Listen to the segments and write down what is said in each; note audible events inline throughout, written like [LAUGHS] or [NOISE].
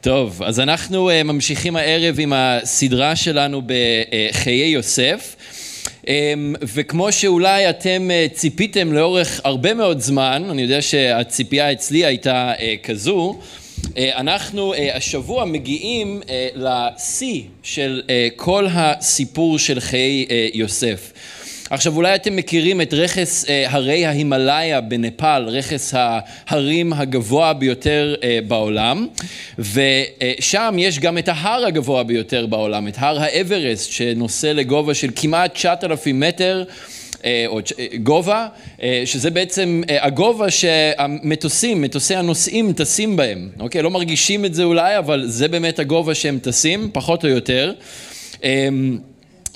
טוב, אז אנחנו uh, ממשיכים הערב עם הסדרה שלנו בחיי יוסף. Um, וכמו שאולי אתם uh, ציפיתם לאורך הרבה מאוד זמן, אני יודע שהציפייה אצלי הייתה uh, כזו, אנחנו השבוע מגיעים לשיא של כל הסיפור של חיי יוסף. עכשיו אולי אתם מכירים את רכס אה, הרי ההימאליה בנפאל, רכס ההרים הגבוה ביותר אה, בעולם, ושם יש גם את ההר הגבוה ביותר בעולם, את הר האברסט שנושא לגובה של כמעט 9,000 מטר. אה, או גובה, שזה בעצם הגובה שהמטוסים, מטוסי הנוסעים טסים בהם, אוקיי? לא מרגישים את זה אולי, אבל זה באמת הגובה שהם טסים, פחות או יותר.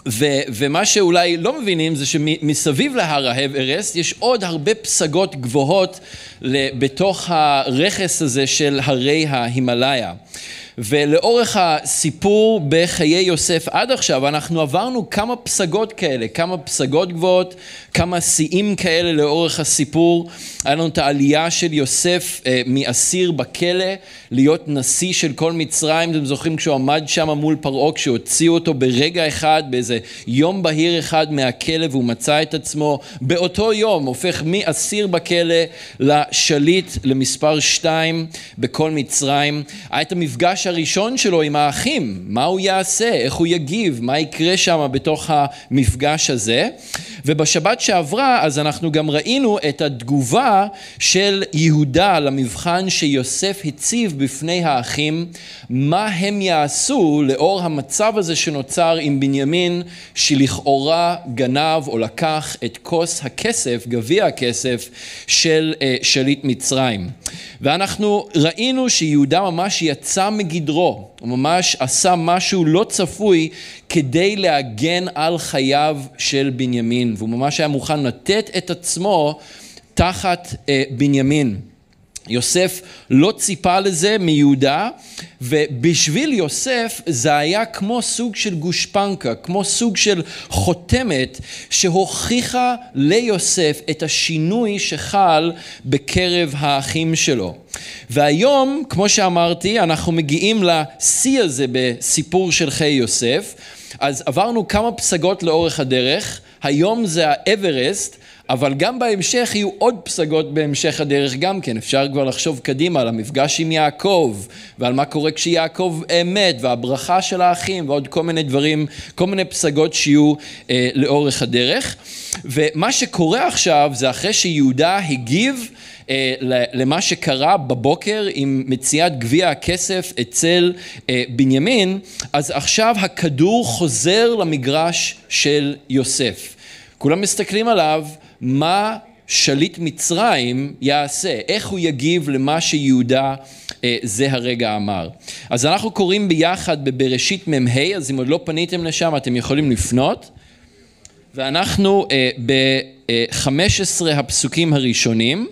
ו, ומה שאולי לא מבינים זה שמסביב להר האברסט יש עוד הרבה פסגות גבוהות בתוך הרכס הזה של הרי ההימאליה. ולאורך הסיפור בחיי יוסף עד עכשיו אנחנו עברנו כמה פסגות כאלה, כמה פסגות גבוהות, כמה שיאים כאלה לאורך הסיפור. היה לנו את העלייה של יוסף אה, מאסיר בכלא להיות נשיא של כל מצרים, אתם זוכרים כשהוא עמד שם מול פרעה, כשהוציאו אותו ברגע אחד, באיזה יום בהיר אחד מהכלא והוא מצא את עצמו באותו יום, הופך מאסיר בכלא לשליט למספר שתיים בכל מצרים. היה את המפגש הראשון שלו עם האחים, מה הוא יעשה, איך הוא יגיב, מה יקרה שם בתוך המפגש הזה. ובשבת שעברה אז אנחנו גם ראינו את התגובה של יהודה למבחן שיוסף הציב בפני האחים, מה הם יעשו לאור המצב הזה שנוצר עם בנימין שלכאורה גנב או לקח את כוס הכסף, גביע הכסף של אה, שליט מצרים. ואנחנו ראינו שיהודה ממש יצא מגדרו, הוא ממש עשה משהו לא צפוי כדי להגן על חייו של בנימין, והוא ממש היה מוכן לתת את עצמו תחת אה, בנימין. יוסף לא ציפה לזה מיהודה, ובשביל יוסף זה היה כמו סוג של גושפנקה, כמו סוג של חותמת שהוכיחה ליוסף את השינוי שחל בקרב האחים שלו. והיום, כמו שאמרתי, אנחנו מגיעים לשיא הזה בסיפור של חיי יוסף. אז עברנו כמה פסגות לאורך הדרך, היום זה האברסט, אבל גם בהמשך יהיו עוד פסגות בהמשך הדרך גם כן, אפשר כבר לחשוב קדימה על המפגש עם יעקב ועל מה קורה כשיעקב מת והברכה של האחים ועוד כל מיני דברים, כל מיני פסגות שיהיו אה, לאורך הדרך ומה שקורה עכשיו זה אחרי שיהודה הגיב אה, למה שקרה בבוקר עם מציאת גביע הכסף אצל אה, בנימין, אז עכשיו הכדור חוזר למגרש של יוסף. כולם מסתכלים עליו, מה שליט מצרים יעשה, איך הוא יגיב למה שיהודה אה, זה הרגע אמר. אז אנחנו קוראים ביחד בבראשית מ"ה, אז אם עוד לא פניתם לשם אתם יכולים לפנות, ואנחנו ב-15 הפסוקים הראשונים.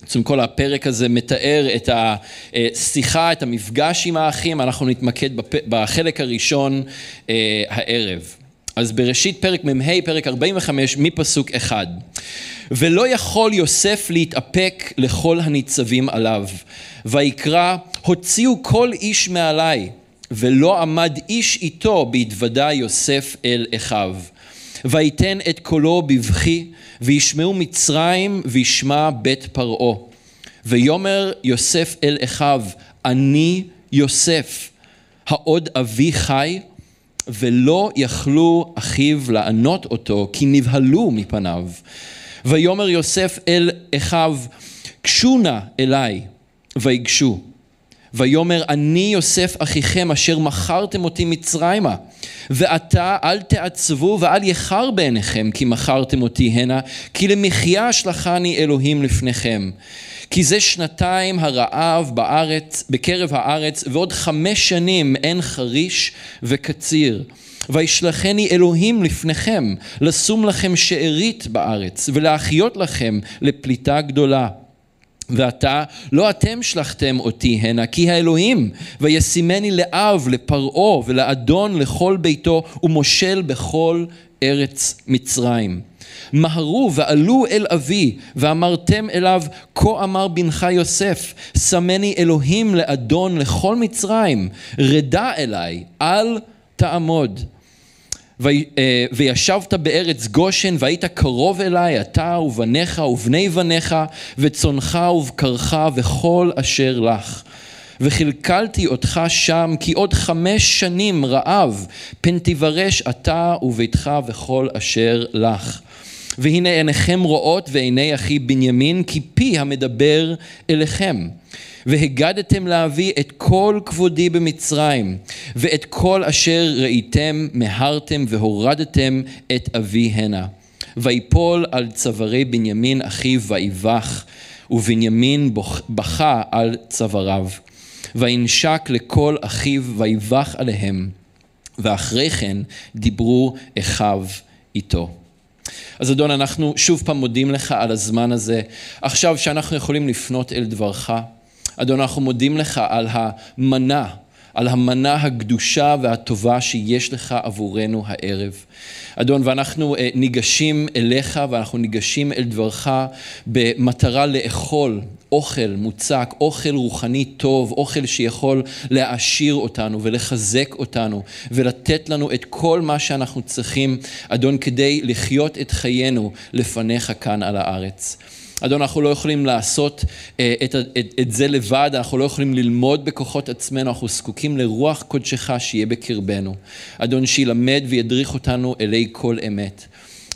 בעצם כל הפרק הזה מתאר את השיחה, את המפגש עם האחים, אנחנו נתמקד בחלק הראשון אה, הערב. אז בראשית פרק מ"ה, פרק 45, מפסוק אחד. ולא יכול יוסף להתאפק לכל הניצבים עליו, ויקרא, הוציאו כל איש מעלי, ולא עמד איש איתו בהתוודע יוסף אל אחיו. ויתן את קולו בבכי, וישמעו מצרים וישמע בית פרעה. ויאמר יוסף אל אחיו, אני יוסף, העוד אבי חי? ולא יכלו אחיו לענות אותו, כי נבהלו מפניו. ויאמר יוסף אל אחיו, גשו נא אליי, ויגשו. ויאמר אני יוסף אחיכם אשר מכרתם אותי מצרימה ועתה אל תעצבו ואל יחר בעיניכם כי מכרתם אותי הנה כי למחיה אשלחני אלוהים לפניכם כי זה שנתיים הרעב בארץ, בקרב הארץ ועוד חמש שנים אין חריש וקציר. וישלחני אלוהים לפניכם לשום לכם שארית בארץ ולהחיות לכם לפליטה גדולה. ועתה לא אתם שלחתם אותי הנה כי האלוהים וישימני לאב לפרעה ולאדון לכל ביתו ומושל בכל ארץ מצרים מהרו ועלו אל אבי, ואמרתם אליו, כה אמר בנך יוסף, שמני אלוהים לאדון לכל מצרים, רדה אליי, אל תעמוד. אה, וישבת בארץ גושן והיית קרוב אליי אתה ובניך ובני בניך וצונך ובקרך וכל אשר לך וכלכלתי אותך שם כי עוד חמש שנים רעב פן תברש אתה וביתך וכל אשר לך והנה עיניכם רואות ועיני אחי בנימין כי פי המדבר אליכם והגדתם להביא את כל כבודי במצרים, ואת כל אשר ראיתם מהרתם והורדתם את אבי הנה. ויפול על צווארי בנימין אחיו ויבך, ובנימין בכה על צוואריו. וינשק לכל אחיו ויבך עליהם, ואחרי כן דיברו אחיו איתו. אז אדון, אנחנו שוב פעם מודים לך על הזמן הזה, עכשיו שאנחנו יכולים לפנות אל דברך. אדון, אנחנו מודים לך על המנה, על המנה הקדושה והטובה שיש לך עבורנו הערב. אדון, ואנחנו אה, ניגשים אליך ואנחנו ניגשים אל דברך במטרה לאכול אוכל מוצק, אוכל רוחני טוב, אוכל שיכול להעשיר אותנו ולחזק אותנו ולתת לנו את כל מה שאנחנו צריכים, אדון, כדי לחיות את חיינו לפניך כאן על הארץ. אדון, אנחנו לא יכולים לעשות אה, את, את, את זה לבד, אנחנו לא יכולים ללמוד בכוחות עצמנו, אנחנו זקוקים לרוח קודשך שיהיה בקרבנו. אדון, שילמד וידריך אותנו אלי כל אמת.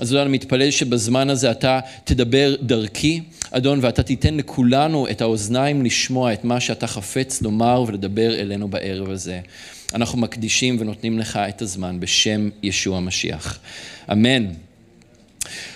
אז אדון, אני מתפלל שבזמן הזה אתה תדבר דרכי, אדון, ואתה תיתן לכולנו את האוזניים לשמוע את מה שאתה חפץ לומר ולדבר אלינו בערב הזה. אנחנו מקדישים ונותנים לך את הזמן בשם ישוע המשיח. אמן.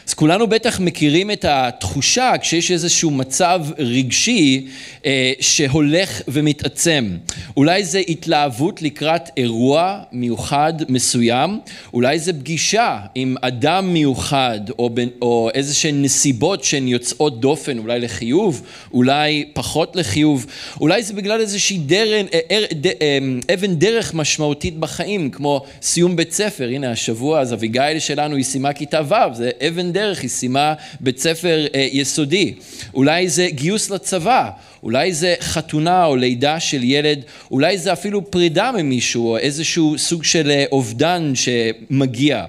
אז כולנו בטח מכירים את התחושה כשיש איזשהו מצב רגשי אה, שהולך ומתעצם. אולי זה התלהבות לקראת אירוע מיוחד מסוים, אולי זה פגישה עם אדם מיוחד או, או איזה שהן נסיבות שהן יוצאות דופן, אולי לחיוב, אולי פחות לחיוב, אולי זה בגלל איזושהי דרן, אה, אה, אה, אבן דרך משמעותית בחיים, כמו סיום בית ספר, הנה השבוע אז אביגיל שלנו היא סיימה כיתה ו', זה אבן דרך, היא סיימה בית ספר אה, יסודי, אולי זה גיוס לצבא, אולי זה חתונה או לידה של ילד, אולי זה אפילו פרידה ממישהו או איזשהו סוג של אה, אובדן שמגיע.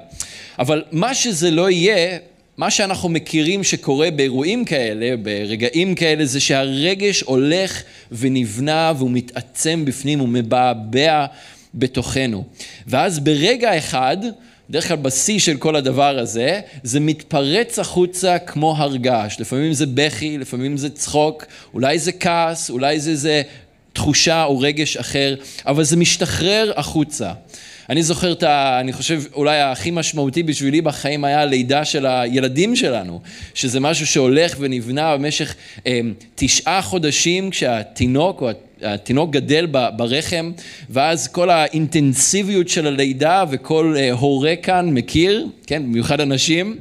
אבל מה שזה לא יהיה, מה שאנחנו מכירים שקורה באירועים כאלה, ברגעים כאלה, זה שהרגש הולך ונבנה והוא מתעצם בפנים, הוא מבעבע בתוכנו. ואז ברגע אחד, בדרך כלל בשיא של כל הדבר הזה, זה מתפרץ החוצה כמו הר געש. לפעמים זה בכי, לפעמים זה צחוק, אולי זה כעס, אולי זה איזה תחושה או רגש אחר, אבל זה משתחרר החוצה. אני זוכר את ה... אני חושב אולי הכי משמעותי בשבילי בחיים היה הלידה של הילדים שלנו, שזה משהו שהולך ונבנה במשך אה, תשעה חודשים כשהתינוק או התינוק גדל ברחם, ואז כל האינטנסיביות של הלידה וכל אה, הורה כאן מכיר, כן, במיוחד אנשים.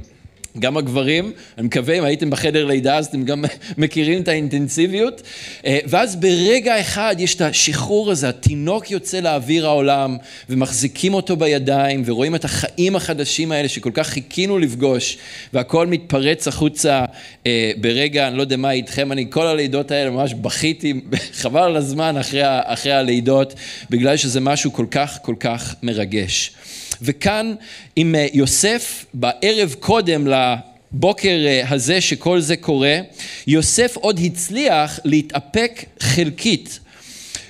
גם הגברים, אני מקווה אם הייתם בחדר לידה אז אתם גם [LAUGHS] מכירים את האינטנסיביות אה, ואז ברגע אחד יש את השחרור הזה, התינוק יוצא לאוויר העולם ומחזיקים אותו בידיים ורואים את החיים החדשים האלה שכל כך חיכינו לפגוש והכל מתפרץ החוצה אה, ברגע, אני לא יודע מה איתכם, אני כל הלידות האלה ממש בכיתי, [LAUGHS] חבל על הזמן אחרי, אחרי הלידות בגלל שזה משהו כל כך כל כך מרגש. וכאן עם אה, יוסף בערב קודם לבוקר אה, הזה שכל זה קורה, יוסף עוד הצליח להתאפק חלקית.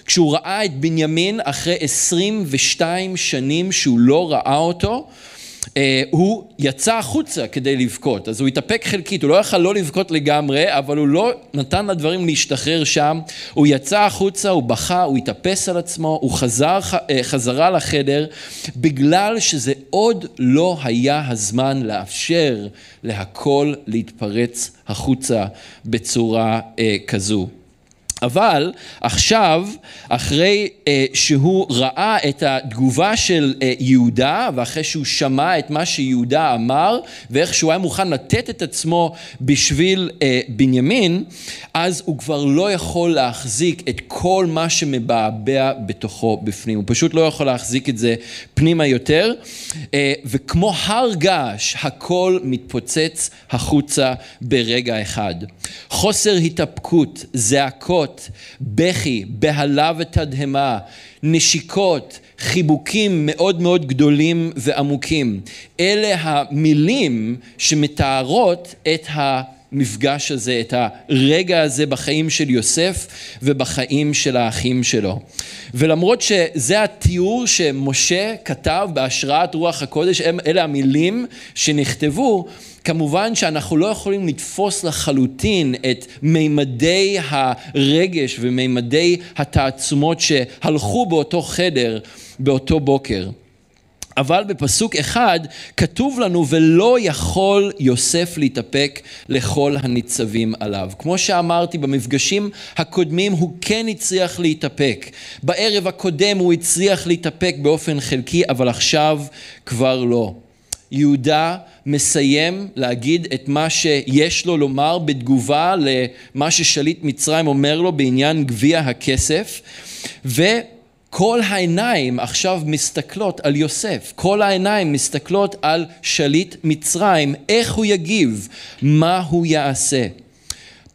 כשהוא ראה את בנימין אחרי 22 שנים שהוא לא ראה אותו, הוא יצא החוצה כדי לבכות, אז הוא התאפק חלקית, הוא לא יכל לא לבכות לגמרי, אבל הוא לא נתן לדברים להשתחרר שם, הוא יצא החוצה, הוא בכה, הוא התאפס על עצמו, הוא חזר אה, חזרה לחדר, בגלל שזה עוד לא היה הזמן לאפשר להכל להתפרץ החוצה בצורה אה, כזו. אבל עכשיו, אחרי אה, שהוא ראה את התגובה של אה, יהודה, ואחרי שהוא שמע את מה שיהודה אמר, ואיך שהוא היה מוכן לתת את עצמו בשביל אה, בנימין, אז הוא כבר לא יכול להחזיק את כל מה שמבעבע בתוכו בפנים. הוא פשוט לא יכול להחזיק את זה פנימה יותר, אה, וכמו הר געש, הכל מתפוצץ החוצה ברגע אחד. חוסר התאפקות, זעקות, צעקות, בכי, בהלה ותדהמה, נשיקות, חיבוקים מאוד מאוד גדולים ועמוקים. אלה המילים שמתארות את המפגש הזה, את הרגע הזה בחיים של יוסף ובחיים של האחים שלו. ולמרות שזה התיאור שמשה כתב בהשראת רוח הקודש, אלה המילים שנכתבו, כמובן שאנחנו לא יכולים לתפוס לחלוטין את מימדי הרגש ומימדי התעצומות שהלכו באותו חדר באותו בוקר. אבל בפסוק אחד כתוב לנו ולא יכול יוסף להתאפק לכל הניצבים עליו. כמו שאמרתי במפגשים הקודמים הוא כן הצליח להתאפק. בערב הקודם הוא הצליח להתאפק באופן חלקי אבל עכשיו כבר לא. יהודה מסיים להגיד את מה שיש לו לומר בתגובה למה ששליט מצרים אומר לו בעניין גביע הכסף וכל העיניים עכשיו מסתכלות על יוסף, כל העיניים מסתכלות על שליט מצרים, איך הוא יגיב, מה הוא יעשה.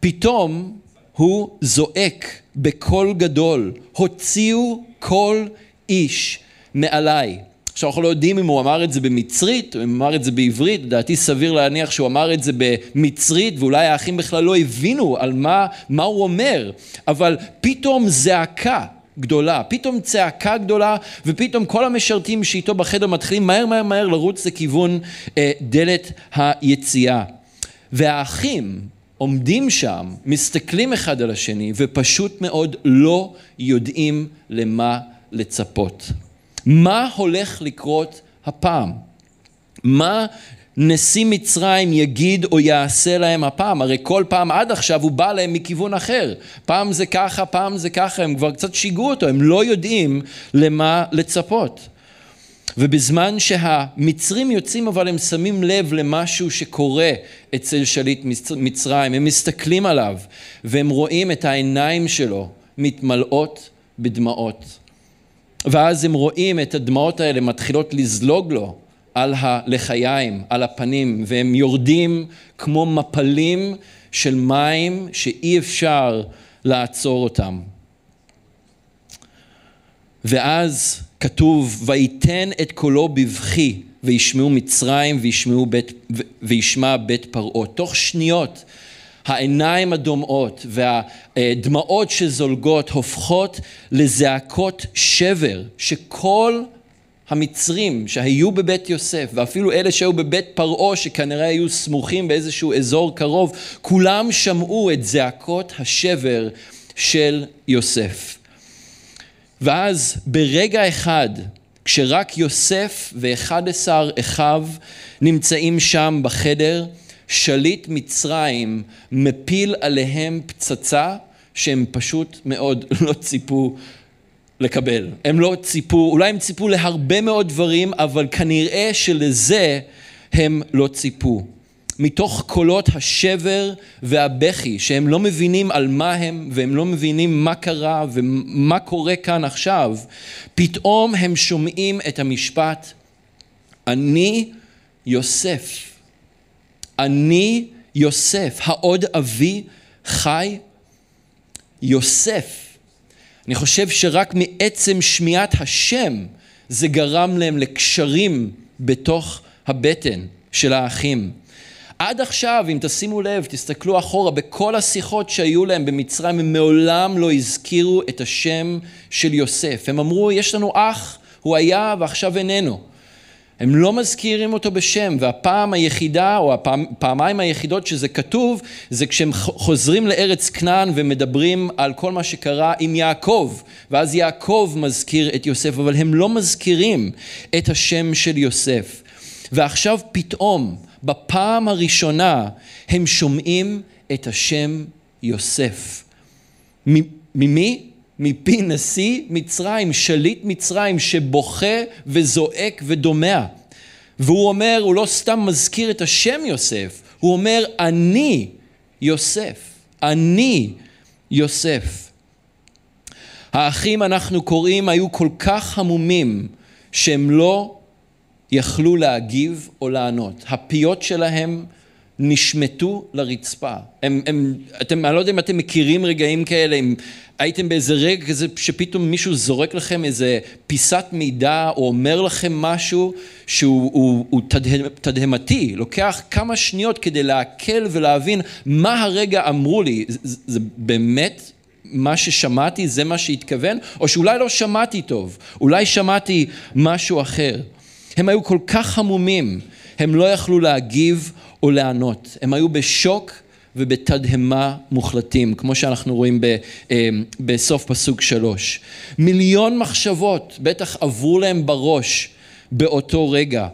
פתאום הוא זועק בקול גדול, הוציאו כל איש מעליי. עכשיו אנחנו לא יודעים אם הוא אמר את זה במצרית או אם הוא אמר את זה בעברית, לדעתי סביר להניח שהוא אמר את זה במצרית ואולי האחים בכלל לא הבינו על מה, מה הוא אומר, אבל פתאום זעקה גדולה, פתאום צעקה גדולה ופתאום כל המשרתים שאיתו בחדר מתחילים מהר מהר מהר לרוץ לכיוון אה, דלת היציאה. והאחים עומדים שם, מסתכלים אחד על השני ופשוט מאוד לא יודעים למה לצפות. מה הולך לקרות הפעם? מה נשיא מצרים יגיד או יעשה להם הפעם? הרי כל פעם עד עכשיו הוא בא להם מכיוון אחר. פעם זה ככה, פעם זה ככה, הם כבר קצת שיגעו אותו, הם לא יודעים למה לצפות. ובזמן שהמצרים יוצאים אבל הם שמים לב למשהו שקורה אצל שליט מצרים, הם מסתכלים עליו והם רואים את העיניים שלו מתמלאות בדמעות. ואז הם רואים את הדמעות האלה מתחילות לזלוג לו על הלחיים, על הפנים, והם יורדים כמו מפלים של מים שאי אפשר לעצור אותם. ואז כתוב, ויתן את קולו בבכי, וישמעו מצרים וישמעו בית, וישמע בית פרעה. תוך שניות העיניים הדומעות והדמעות שזולגות הופכות לזעקות שבר שכל המצרים שהיו בבית יוסף ואפילו אלה שהיו בבית פרעה שכנראה היו סמוכים באיזשהו אזור קרוב כולם שמעו את זעקות השבר של יוסף. ואז ברגע אחד כשרק יוסף ואחד עשר אחיו נמצאים שם בחדר שליט מצרים מפיל עליהם פצצה שהם פשוט מאוד [LAUGHS] לא ציפו לקבל. הם לא ציפו, אולי הם ציפו להרבה מאוד דברים, אבל כנראה שלזה הם לא ציפו. מתוך קולות השבר והבכי, שהם לא מבינים על מה הם, והם לא מבינים מה קרה ומה קורה כאן עכשיו, פתאום הם שומעים את המשפט, אני יוסף. אני יוסף, העוד אבי חי? יוסף. אני חושב שרק מעצם שמיעת השם זה גרם להם לקשרים בתוך הבטן של האחים. עד עכשיו, אם תשימו לב, תסתכלו אחורה, בכל השיחות שהיו להם במצרים, הם מעולם לא הזכירו את השם של יוסף. הם אמרו, יש לנו אח, הוא היה ועכשיו איננו. הם לא מזכירים אותו בשם, והפעם היחידה, או הפעמיים היחידות שזה כתוב, זה כשהם חוזרים לארץ כנען ומדברים על כל מה שקרה עם יעקב, ואז יעקב מזכיר את יוסף, אבל הם לא מזכירים את השם של יוסף. ועכשיו פתאום, בפעם הראשונה, הם שומעים את השם יוסף. ממי? מפי נשיא מצרים, שליט מצרים, שבוכה וזועק ודומע. והוא אומר, הוא לא סתם מזכיר את השם יוסף, הוא אומר, אני יוסף, אני יוסף. האחים, אנחנו קוראים, היו כל כך המומים שהם לא יכלו להגיב או לענות. הפיות שלהם נשמטו לרצפה. הם, הם, אתם, אני לא יודע אם אתם מכירים רגעים כאלה, אם הייתם באיזה רגע כזה שפתאום מישהו זורק לכם איזה פיסת מידע או אומר לכם משהו שהוא הוא, הוא תדהם, תדהמתי, לוקח כמה שניות כדי לעכל ולהבין מה הרגע אמרו לי, זה, זה באמת מה ששמעתי זה מה שהתכוון, או שאולי לא שמעתי טוב, אולי שמעתי משהו אחר. הם היו כל כך המומים, הם לא יכלו להגיב או לענות, הם היו בשוק ובתדהמה מוחלטים, כמו שאנחנו רואים ב, אה, בסוף פסוק שלוש. מיליון מחשבות בטח עברו להם בראש באותו רגע.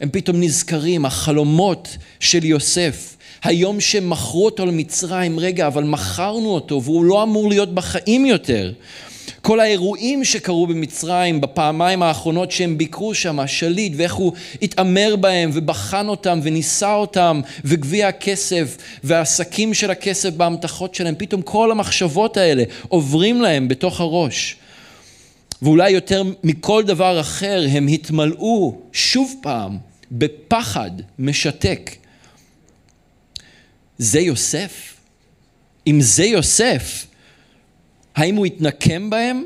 הם פתאום נזכרים, החלומות של יוסף, היום שמכרו אותו למצרים, רגע, אבל מכרנו אותו והוא לא אמור להיות בחיים יותר. כל האירועים שקרו במצרים בפעמיים האחרונות שהם ביקרו שם, השליט ואיך הוא התעמר בהם ובחן אותם וניסה אותם וגביע הכסף והעסקים של הכסף באמתחות שלהם, פתאום כל המחשבות האלה עוברים להם בתוך הראש. ואולי יותר מכל דבר אחר הם התמלאו שוב פעם בפחד משתק. זה יוסף? אם זה יוסף, האם הוא יתנקם בהם?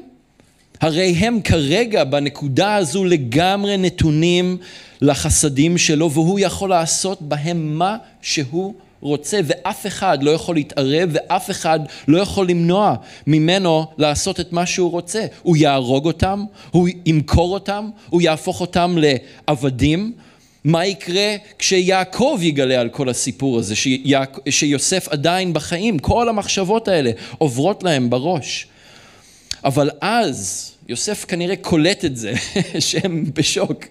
הרי הם כרגע בנקודה הזו לגמרי נתונים לחסדים שלו והוא יכול לעשות בהם מה שהוא רוצה ואף אחד לא יכול להתערב ואף אחד לא יכול למנוע ממנו לעשות את מה שהוא רוצה. הוא יהרוג אותם, הוא ימכור אותם, הוא יהפוך אותם לעבדים, מה יקרה כשיעקב יגלה על כל הסיפור הזה, שיעק... שיוסף עדיין בחיים, כל המחשבות האלה עוברות להם בראש. אבל אז יוסף כנראה קולט את זה, [LAUGHS] שהם בשוק,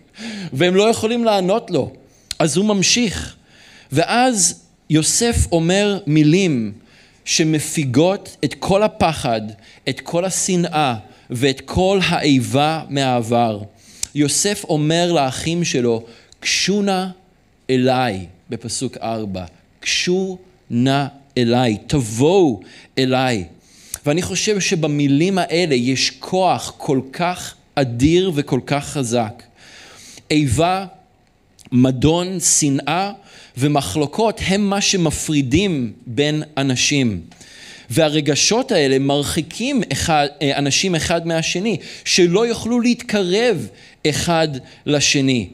והם לא יכולים לענות לו. אז הוא ממשיך. ואז יוסף אומר מילים שמפיגות את כל הפחד, את כל השנאה ואת כל האיבה מהעבר. יוסף אומר לאחים שלו, קשו נא אליי, בפסוק ארבע, קשו נא אליי, תבואו אליי. ואני חושב שבמילים האלה יש כוח כל כך אדיר וכל כך חזק. איבה, מדון, שנאה ומחלוקות הם מה שמפרידים בין אנשים. והרגשות האלה מרחיקים אחד, אנשים אחד מהשני, שלא יוכלו להתקרב אחד לשני.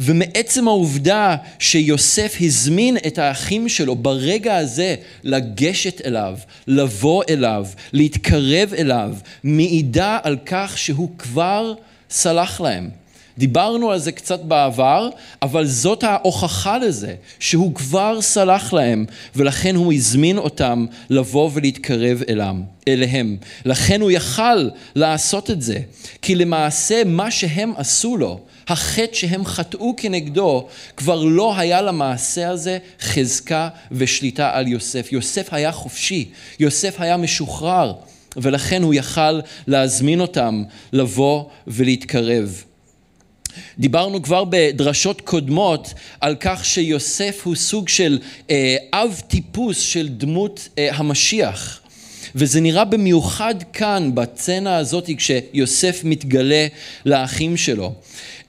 ומעצם העובדה שיוסף הזמין את האחים שלו ברגע הזה לגשת אליו, לבוא אליו, להתקרב אליו, מעידה על כך שהוא כבר סלח להם. דיברנו על זה קצת בעבר, אבל זאת ההוכחה לזה, שהוא כבר סלח להם, ולכן הוא הזמין אותם לבוא ולהתקרב אליהם, אליהם. לכן הוא יכל לעשות את זה, כי למעשה מה שהם עשו לו, החטא שהם חטאו כנגדו, כבר לא היה למעשה הזה חזקה ושליטה על יוסף. יוסף היה חופשי, יוסף היה משוחרר, ולכן הוא יכל להזמין אותם לבוא ולהתקרב. דיברנו כבר בדרשות קודמות על כך שיוסף הוא סוג של אה, אב טיפוס של דמות אה, המשיח. וזה נראה במיוחד כאן, בצנה הזאת, כשיוסף מתגלה לאחים שלו.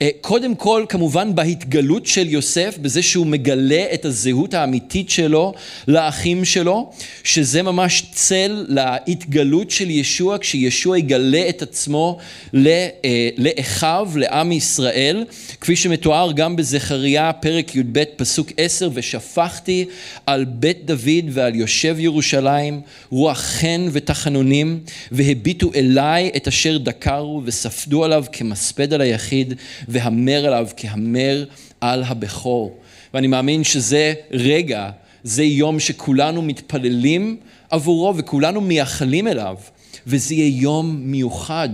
אה, קודם כל, כמובן, בהתגלות של יוסף, בזה שהוא מגלה את הזהות האמיתית שלו לאחים שלו, שזה ממש צל להתגלות של ישוע, כשישוע יגלה את עצמו אה, לאחיו, לעם ישראל, כפי שמתואר גם בזכריה, פרק י"ב, פסוק 10, ושפכתי על בית דוד ועל יושב ירושלים רוח חן ותחנונים, והביטו אליי את אשר דקרו, וספדו עליו כמספד על היחיד. והמר עליו כהמר על הבכור. ואני מאמין שזה רגע, זה יום שכולנו מתפללים עבורו וכולנו מייחלים אליו, וזה יהיה יום מיוחד,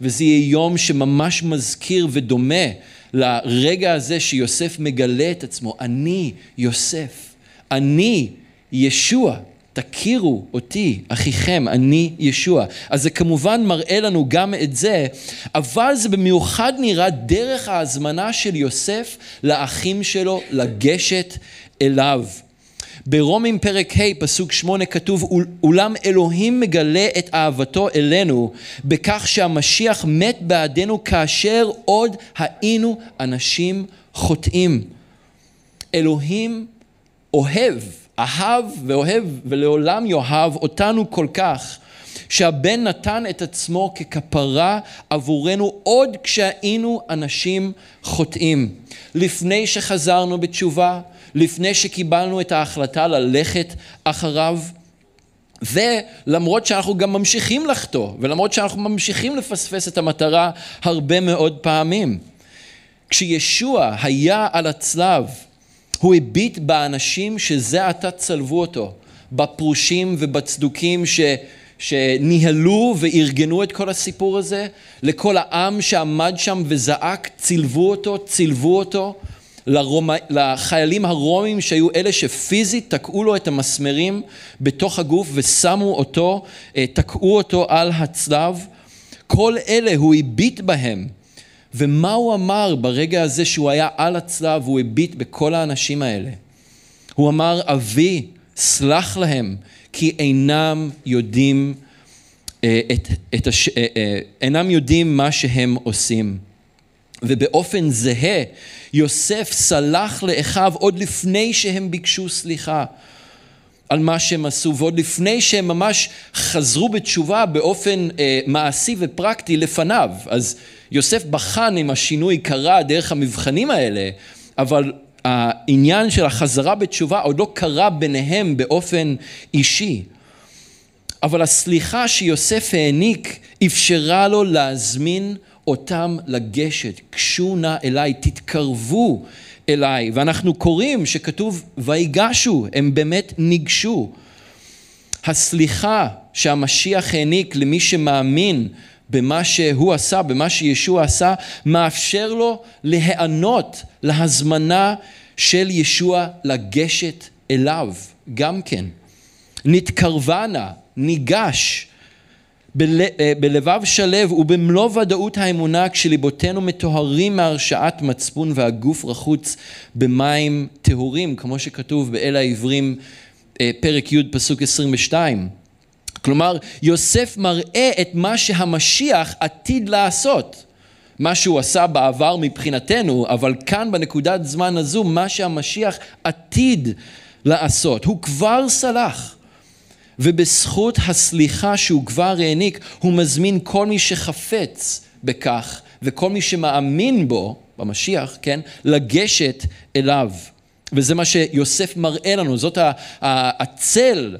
וזה יהיה יום שממש מזכיר ודומה לרגע הזה שיוסף מגלה את עצמו, אני יוסף, אני ישוע, תכירו אותי, אחיכם, אני ישוע. אז זה כמובן מראה לנו גם את זה, אבל זה במיוחד נראה דרך ההזמנה של יוסף לאחים שלו לגשת אליו. ברומים פרק ה' פסוק שמונה כתוב אולם אלוהים מגלה את אהבתו אלינו בכך שהמשיח מת בעדנו כאשר עוד היינו אנשים חוטאים. אלוהים אוהב, אהב ואוהב ולעולם יאהב אותנו כל כך שהבן נתן את עצמו ככפרה עבורנו עוד כשהיינו אנשים חוטאים. לפני שחזרנו בתשובה, לפני שקיבלנו את ההחלטה ללכת אחריו. ולמרות שאנחנו גם ממשיכים לחטוא, ולמרות שאנחנו ממשיכים לפספס את המטרה הרבה מאוד פעמים. כשישוע היה על הצלב, הוא הביט באנשים שזה עתה צלבו אותו, בפרושים ובצדוקים ש... שניהלו וארגנו את כל הסיפור הזה, לכל העם שעמד שם וזעק, צילבו אותו, צילבו אותו, לרומ... לחיילים הרומים שהיו אלה שפיזית תקעו לו את המסמרים בתוך הגוף ושמו אותו, אה, תקעו אותו על הצלב. כל אלה הוא הביט בהם. ומה הוא אמר ברגע הזה שהוא היה על הצלב והוא הביט בכל האנשים האלה? הוא אמר, אבי, סלח להם, כי אינם יודעים, אה, את, את הש... אה, אינם יודעים מה שהם עושים. ובאופן זהה יוסף סלח לאחיו עוד לפני שהם ביקשו סליחה על מה שהם עשו ועוד לפני שהם ממש חזרו בתשובה באופן אה, מעשי ופרקטי לפניו. אז יוסף בחן אם השינוי קרה דרך המבחנים האלה, אבל העניין של החזרה בתשובה עוד לא קרה ביניהם באופן אישי. אבל הסליחה שיוסף העניק אפשרה לו להזמין אותם לגשת, גשו נא אליי, תתקרבו אליי. ואנחנו קוראים שכתוב ויגשו, הם באמת ניגשו. הסליחה שהמשיח העניק למי שמאמין במה שהוא עשה, במה שישוע עשה, מאפשר לו להיענות להזמנה של ישוע לגשת אליו גם כן. נתקרבה נא, ניגש, אה, בלבב שלו ובמלוא ודאות האמונה כשליבותינו מטוהרים מהרשעת מצפון והגוף רחוץ במים טהורים, כמו שכתוב באל העברים אה, פרק י' פסוק 22. כלומר, יוסף מראה את מה שהמשיח עתיד לעשות. מה שהוא עשה בעבר מבחינתנו, אבל כאן בנקודת זמן הזו, מה שהמשיח עתיד לעשות. הוא כבר סלח. ובזכות הסליחה שהוא כבר העניק, הוא מזמין כל מי שחפץ בכך וכל מי שמאמין בו, במשיח, כן, לגשת אליו. וזה מה שיוסף מראה לנו, זאת הצל,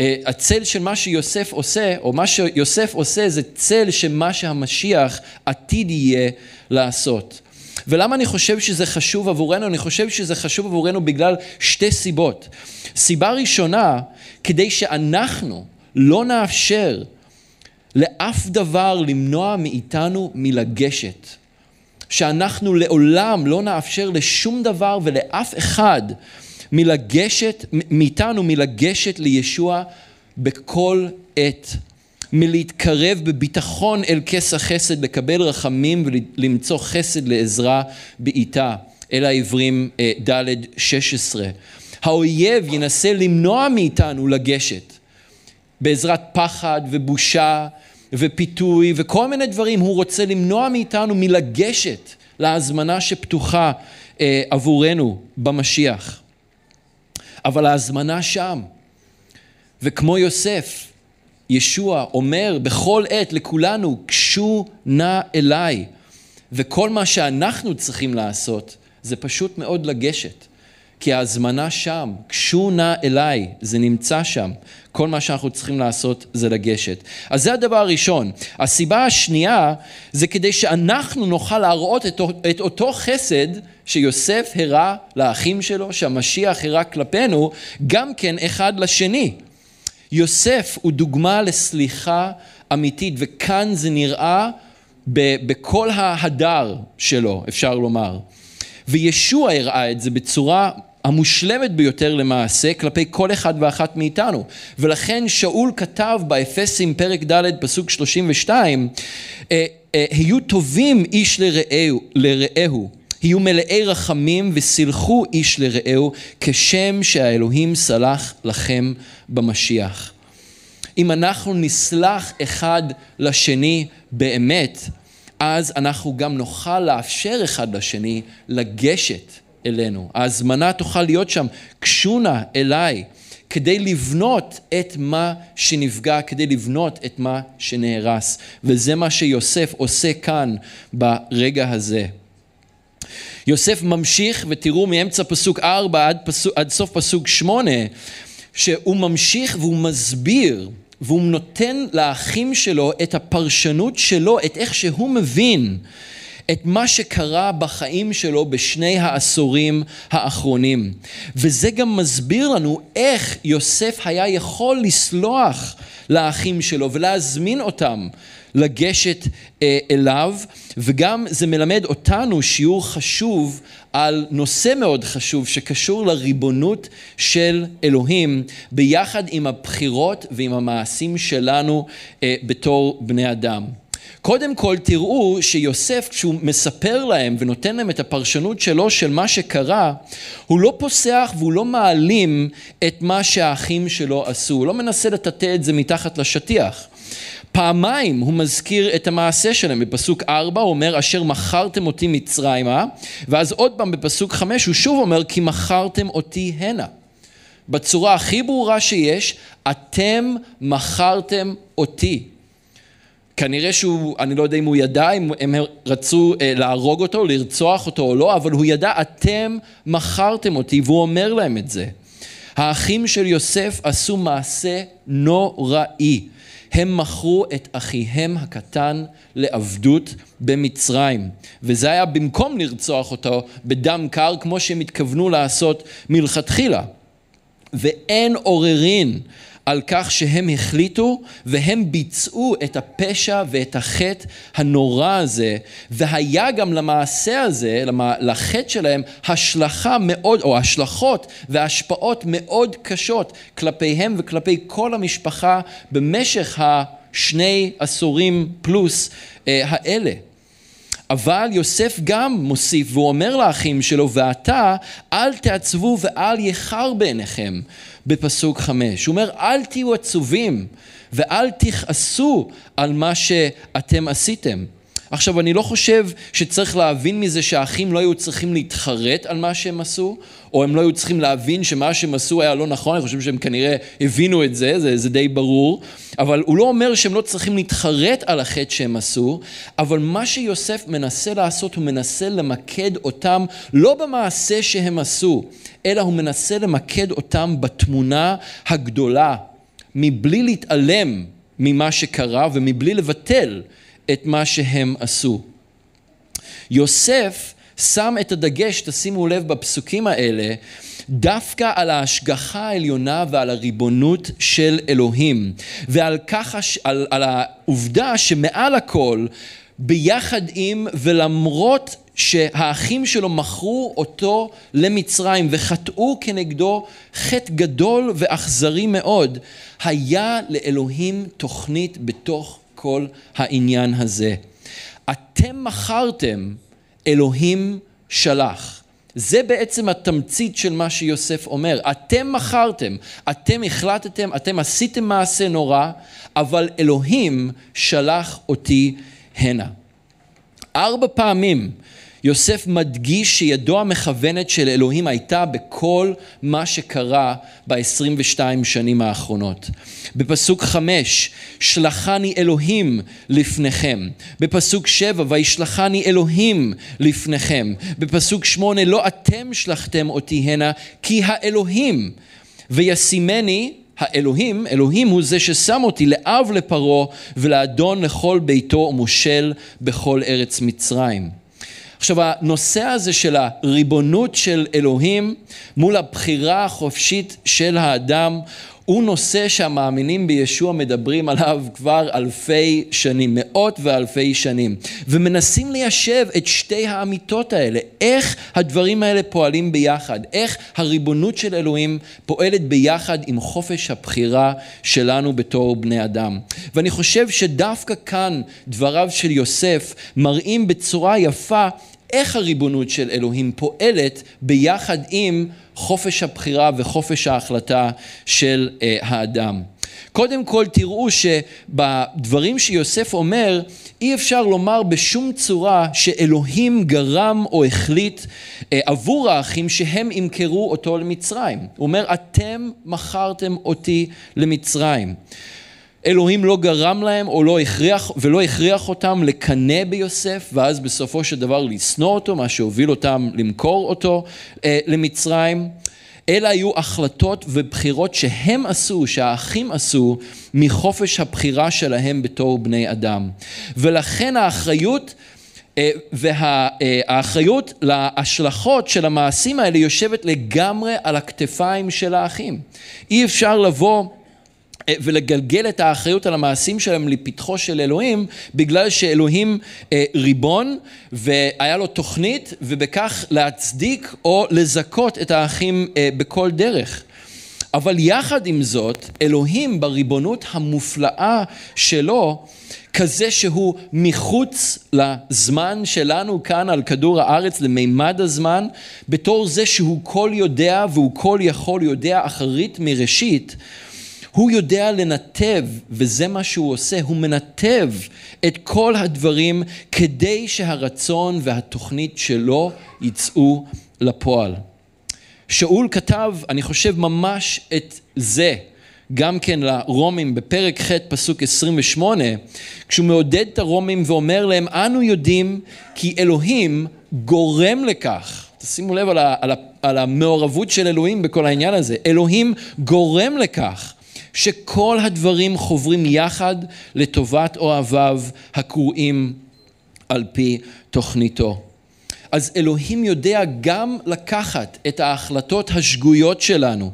הצל של מה שיוסף עושה, או מה שיוסף עושה זה צל של מה שהמשיח עתיד יהיה לעשות. ולמה אני חושב שזה חשוב עבורנו? אני חושב שזה חשוב עבורנו בגלל שתי סיבות. סיבה ראשונה, כדי שאנחנו לא נאפשר לאף דבר למנוע מאיתנו מלגשת. שאנחנו לעולם לא נאפשר לשום דבר ולאף אחד מלגשת, מאיתנו מלגשת לישוע בכל עת. מלהתקרב בביטחון אל כס החסד, לקבל רחמים ולמצוא חסד לעזרה בעיטה. אל העברים אה, ד' 16. האויב ינסה למנוע מאיתנו לגשת בעזרת פחד ובושה ופיתוי וכל מיני דברים, הוא רוצה למנוע מאיתנו מלגשת להזמנה שפתוחה אה, עבורנו במשיח. אבל ההזמנה שם, וכמו יוסף, ישוע אומר בכל עת לכולנו, גשו נא אליי. וכל מה שאנחנו צריכים לעשות זה פשוט מאוד לגשת. כי ההזמנה שם, גשו נא אליי, זה נמצא שם. כל מה שאנחנו צריכים לעשות זה לגשת. אז זה הדבר הראשון. הסיבה השנייה זה כדי שאנחנו נוכל להראות את, את אותו חסד שיוסף הראה לאחים שלו, שהמשיח הראה כלפינו, גם כן אחד לשני. יוסף הוא דוגמה לסליחה אמיתית, וכאן זה נראה בכל ההדר שלו, אפשר לומר. וישוע הראה את זה בצורה המושלמת ביותר למעשה כלפי כל אחד ואחת מאיתנו. ולכן שאול כתב באפסים פרק ד' פסוק 32, אה, אה, היו טובים איש לרעהו, לרעהו היו מלאי רחמים וסילחו איש לרעהו כשם שהאלוהים סלח לכם במשיח. אם אנחנו נסלח אחד לשני באמת, אז אנחנו גם נוכל לאפשר אחד לשני לגשת אלינו. ההזמנה תוכל להיות שם, קשונה אליי, כדי לבנות את מה שנפגע, כדי לבנות את מה שנהרס. וזה מה שיוסף עושה כאן ברגע הזה. יוסף ממשיך, ותראו מאמצע פסוק 4 עד, פסוק, עד סוף פסוק 8, שהוא ממשיך והוא מסביר והוא נותן לאחים שלו את הפרשנות שלו, את איך שהוא מבין את מה שקרה בחיים שלו בשני העשורים האחרונים. וזה גם מסביר לנו איך יוסף היה יכול לסלוח לאחים שלו ולהזמין אותם לגשת אה, אליו, וגם זה מלמד אותנו שיעור חשוב על נושא מאוד חשוב שקשור לריבונות של אלוהים ביחד עם הבחירות ועם המעשים שלנו אה, בתור בני אדם. קודם כל תראו שיוסף כשהוא מספר להם ונותן להם את הפרשנות שלו של מה שקרה, הוא לא פוסח והוא לא מעלים את מה שהאחים שלו עשו, הוא לא מנסה לטאטא את זה מתחת לשטיח. פעמיים הוא מזכיר את המעשה שלהם, בפסוק 4 הוא אומר אשר מכרתם אותי מצרימה, ואז עוד פעם בפסוק 5 הוא שוב אומר כי מכרתם אותי הנה. בצורה הכי ברורה שיש, אתם מכרתם אותי. כנראה שהוא, אני לא יודע אם הוא ידע, אם הם רצו אה, להרוג אותו, לרצוח אותו או לא, אבל הוא ידע, אתם מכרתם אותי, והוא אומר להם את זה. האחים של יוסף עשו מעשה נוראי. הם מכרו את אחיהם הקטן לעבדות במצרים. וזה היה במקום לרצוח אותו בדם קר, כמו שהם התכוונו לעשות מלכתחילה. ואין עוררין על כך שהם החליטו והם ביצעו את הפשע ואת החטא הנורא הזה והיה גם למעשה הזה, לחטא שלהם השלכה מאוד או השלכות והשפעות מאוד קשות כלפיהם וכלפי כל המשפחה במשך השני עשורים פלוס אה, האלה. אבל יוסף גם מוסיף והוא אומר לאחים שלו ועתה אל תעצבו ואל יחר בעיניכם בפסוק חמש. הוא אומר אל תהיו עצובים ואל תכעסו על מה שאתם עשיתם. עכשיו אני לא חושב שצריך להבין מזה שהאחים לא היו צריכים להתחרט על מה שהם עשו, או הם לא היו צריכים להבין שמה שהם עשו היה לא נכון, אני חושב שהם כנראה הבינו את זה, זה, זה די ברור, אבל הוא לא אומר שהם לא צריכים להתחרט על החטא שהם עשו, אבל מה שיוסף מנסה לעשות, הוא מנסה למקד אותם לא במעשה שהם עשו, אלא הוא מנסה למקד אותם בתמונה הגדולה, מבלי להתעלם ממה שקרה ומבלי לבטל את מה שהם עשו. יוסף שם את הדגש, תשימו לב בפסוקים האלה, דווקא על ההשגחה העליונה ועל הריבונות של אלוהים, ועל כך, על, על העובדה שמעל הכל, ביחד עם ולמרות שהאחים שלו מכרו אותו למצרים וחטאו כנגדו חטא גדול ואכזרי מאוד, היה לאלוהים תוכנית בתוך כל העניין הזה. אתם מכרתם, אלוהים שלח. זה בעצם התמצית של מה שיוסף אומר. אתם מכרתם, אתם החלטתם, אתם עשיתם מעשה נורא, אבל אלוהים שלח אותי הנה. ארבע פעמים יוסף מדגיש שידו המכוונת של אלוהים הייתה בכל מה שקרה ב-22 שנים האחרונות. בפסוק חמש, שלחני אלוהים לפניכם. בפסוק שבע, וישלחני אלוהים לפניכם. בפסוק שמונה, לא אתם שלחתם אותי הנה, כי האלוהים. וישימני האלוהים, אלוהים הוא זה ששם אותי לאב לפרעה ולאדון לכל ביתו ומושל בכל ארץ מצרים. עכשיו הנושא הזה של הריבונות של אלוהים מול הבחירה החופשית של האדם הוא נושא שהמאמינים בישוע מדברים עליו כבר אלפי שנים, מאות ואלפי שנים, ומנסים ליישב את שתי האמיתות האלה, איך הדברים האלה פועלים ביחד, איך הריבונות של אלוהים פועלת ביחד עם חופש הבחירה שלנו בתור בני אדם. ואני חושב שדווקא כאן דבריו של יוסף מראים בצורה יפה איך הריבונות של אלוהים פועלת ביחד עם חופש הבחירה וחופש ההחלטה של uh, האדם. קודם כל תראו שבדברים שיוסף אומר אי אפשר לומר בשום צורה שאלוהים גרם או החליט uh, עבור האחים שהם ימכרו אותו למצרים. הוא אומר אתם מכרתם אותי למצרים. אלוהים לא גרם להם או לא הכריח, ולא הכריח אותם לקנא ביוסף ואז בסופו של דבר לשנוא אותו, מה שהוביל אותם למכור אותו אה, למצרים. אלא היו החלטות ובחירות שהם עשו, שהאחים עשו, מחופש הבחירה שלהם בתור בני אדם. ולכן האחריות אה, והאחריות להשלכות של המעשים האלה יושבת לגמרי על הכתפיים של האחים. אי אפשר לבוא אה, ולגלגל את האחריות על המעשים שלהם לפתחו של אלוהים, בגלל שאלוהים אה, ריבון והיה לו תוכנית, ובכך להצדיק או לזכות את האחים אה, בכל דרך. אבל יחד עם זאת, אלוהים בריבונות המופלאה שלו, כזה שהוא מחוץ לזמן שלנו כאן על כדור הארץ, למימד הזמן, בתור זה שהוא כל יודע והוא כל יכול, יודע אחרית מראשית, הוא יודע לנתב, וזה מה שהוא עושה, הוא מנתב את כל הדברים כדי שהרצון והתוכנית שלו יצאו לפועל. שאול כתב, אני חושב ממש את זה, גם כן לרומים בפרק ח' פסוק 28, כשהוא מעודד את הרומים ואומר להם, אנו יודעים כי אלוהים גורם לכך. תשימו לב על, ה, על, ה, על המעורבות של אלוהים בכל העניין הזה. אלוהים גורם לכך שכל הדברים חוברים יחד לטובת אוהביו הקרואים על פי תוכניתו. אז אלוהים יודע גם לקחת את ההחלטות השגויות שלנו,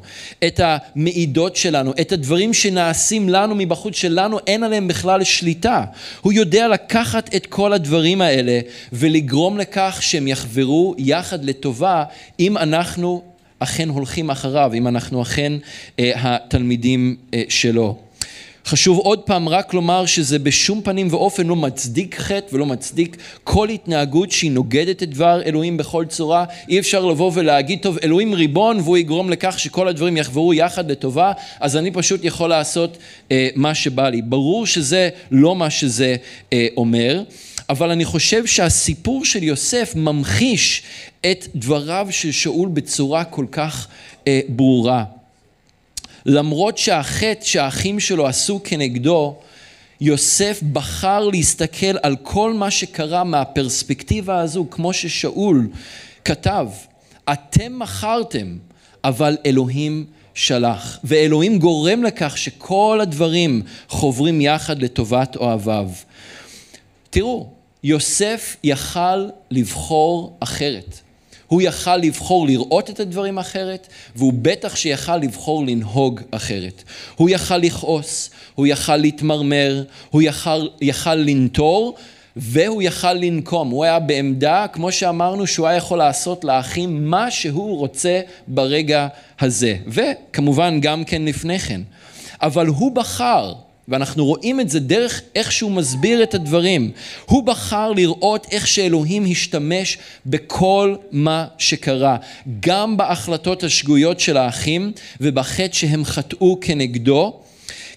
את המעידות שלנו, את הדברים שנעשים לנו מבחוץ שלנו אין עליהם בכלל שליטה. הוא יודע לקחת את כל הדברים האלה ולגרום לכך שהם יחברו יחד לטובה אם אנחנו אכן הולכים אחריו, אם אנחנו אכן אה, התלמידים אה, שלו. חשוב עוד פעם רק לומר שזה בשום פנים ואופן לא מצדיק חטא ולא מצדיק כל התנהגות שהיא נוגדת את דבר אלוהים בכל צורה. אי אפשר לבוא ולהגיד, טוב, אלוהים ריבון והוא יגרום לכך שכל הדברים יחברו יחד לטובה, אז אני פשוט יכול לעשות אה, מה שבא לי. ברור שזה לא מה שזה אה, אומר. אבל אני חושב שהסיפור של יוסף ממחיש את דבריו של שאול בצורה כל כך אה, ברורה. למרות שהחטא שהאחים שלו עשו כנגדו, יוסף בחר להסתכל על כל מה שקרה מהפרספקטיבה הזו, כמו ששאול כתב, אתם מכרתם, אבל אלוהים שלח, ואלוהים גורם לכך שכל הדברים חוברים יחד לטובת אוהביו. תראו, יוסף יכל לבחור אחרת. הוא יכל לבחור לראות את הדברים אחרת, והוא בטח שיכל לבחור לנהוג אחרת. הוא יכל לכעוס, הוא יכל להתמרמר, הוא יכל, יכל לנטור, והוא יכל לנקום. הוא היה בעמדה, כמו שאמרנו, שהוא היה יכול לעשות לאחים מה שהוא רוצה ברגע הזה. וכמובן גם כן לפני כן. אבל הוא בחר ואנחנו רואים את זה דרך איך שהוא מסביר את הדברים. הוא בחר לראות איך שאלוהים השתמש בכל מה שקרה, גם בהחלטות השגויות של האחים ובחטא שהם חטאו כנגדו,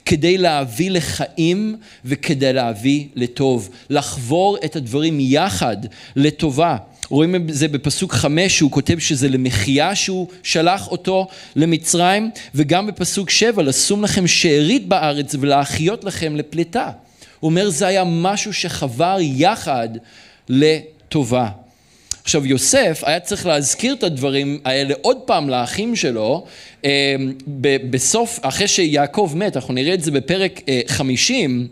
כדי להביא לחיים וכדי להביא לטוב, לחבור את הדברים יחד לטובה. רואים את זה בפסוק חמש שהוא כותב שזה למחיה שהוא שלח אותו למצרים וגם בפסוק שבע לשום לכם שארית בארץ ולהחיות לכם לפליטה. הוא אומר זה היה משהו שחבר יחד לטובה. עכשיו יוסף היה צריך להזכיר את הדברים האלה עוד פעם לאחים שלו אה, בסוף, אחרי שיעקב מת, אנחנו נראה את זה בפרק אה, חמישים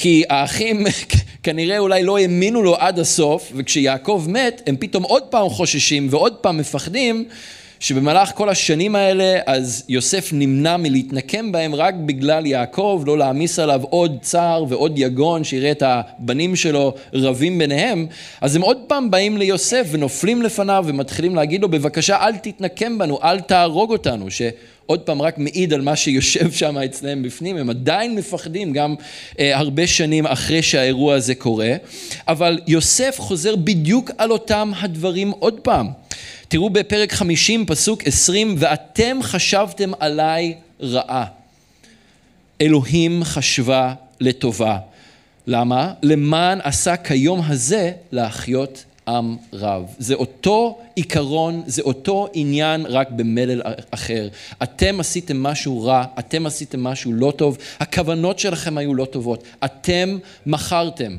כי האחים [LAUGHS] כנראה אולי לא האמינו לו עד הסוף, וכשיעקב מת, הם פתאום עוד פעם חוששים ועוד פעם מפחדים, שבמהלך כל השנים האלה, אז יוסף נמנע מלהתנקם בהם רק בגלל יעקב, לא להעמיס עליו עוד צער ועוד יגון, שיראה את הבנים שלו רבים ביניהם, אז הם עוד פעם באים ליוסף ונופלים לפניו ומתחילים להגיד לו, בבקשה אל תתנקם בנו, אל תהרוג אותנו, ש... עוד פעם רק מעיד על מה שיושב שם אצלם בפנים, הם עדיין מפחדים גם אה, הרבה שנים אחרי שהאירוע הזה קורה, אבל יוסף חוזר בדיוק על אותם הדברים עוד פעם. תראו בפרק 50 פסוק 20 ואתם חשבתם עליי רעה. אלוהים חשבה לטובה. למה? למען עשה כיום הזה להחיות עם רב. זה אותו עיקרון, זה אותו עניין, רק במלל אחר. אתם עשיתם משהו רע, אתם עשיתם משהו לא טוב, הכוונות שלכם היו לא טובות, אתם מכרתם,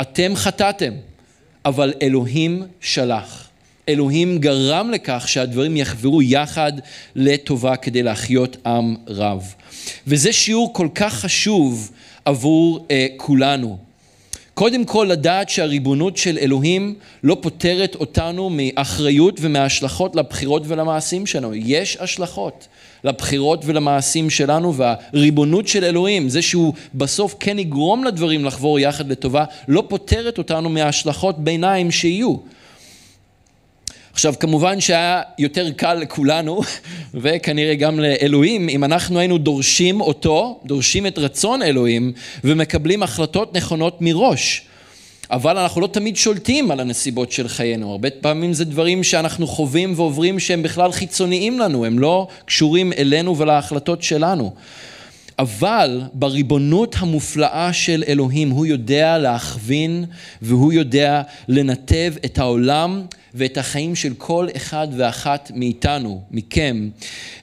אתם חטאתם, אבל אלוהים שלח. אלוהים גרם לכך שהדברים יחברו יחד לטובה כדי להחיות עם רב. וזה שיעור כל כך חשוב עבור אה, כולנו. קודם כל לדעת שהריבונות של אלוהים לא פוטרת אותנו מאחריות ומהשלכות לבחירות ולמעשים שלנו. יש השלכות לבחירות ולמעשים שלנו והריבונות של אלוהים, זה שהוא בסוף כן יגרום לדברים לחבור יחד לטובה, לא פוטרת אותנו מהשלכות ביניים שיהיו. עכשיו כמובן שהיה יותר קל לכולנו [LAUGHS] וכנראה גם לאלוהים אם אנחנו היינו דורשים אותו, דורשים את רצון אלוהים ומקבלים החלטות נכונות מראש. אבל אנחנו לא תמיד שולטים על הנסיבות של חיינו, הרבה פעמים זה דברים שאנחנו חווים ועוברים שהם בכלל חיצוניים לנו, הם לא קשורים אלינו ולהחלטות שלנו. אבל בריבונות המופלאה של אלוהים הוא יודע להכווין והוא יודע לנתב את העולם ואת החיים של כל אחד ואחת מאיתנו, מכם.